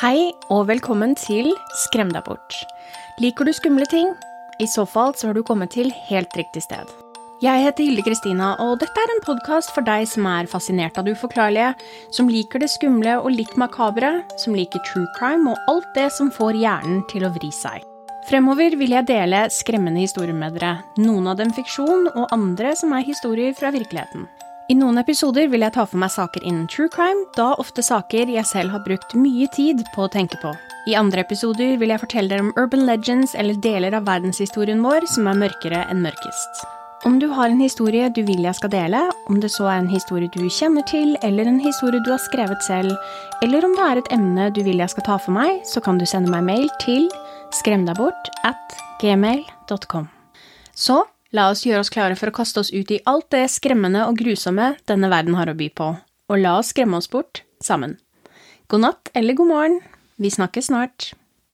Hei og velkommen til Skrem deg bort. Liker du skumle ting? I så fall så har du kommet til helt riktig sted. Jeg heter Hilde Kristina, og dette er en podkast for deg som er fascinert av det uforklarlige, som liker det skumle og litt makabre, som liker true crime og alt det som får hjernen til å vri seg. Fremover vil jeg dele skremmende historier med dere, noen av dem fiksjon, og andre som er historier fra virkeligheten. I noen episoder vil jeg ta for meg saker innen true crime, da ofte saker jeg selv har brukt mye tid på å tenke på. I andre episoder vil jeg fortelle dere om urban legends eller deler av verdenshistorien vår som er mørkere enn mørkest. Om du har en historie du vil jeg skal dele, om det så er en historie du kjenner til, eller en historie du har skrevet selv, eller om det er et emne du vil jeg skal ta for meg, så kan du sende meg mail til skremdabort at gmail.com. Så la oss gjøre oss klare for å kaste oss ut i alt det skremmende og grusomme denne verden har å by på, og la oss skremme oss bort sammen. God natt eller god morgen. Vi snakkes snart.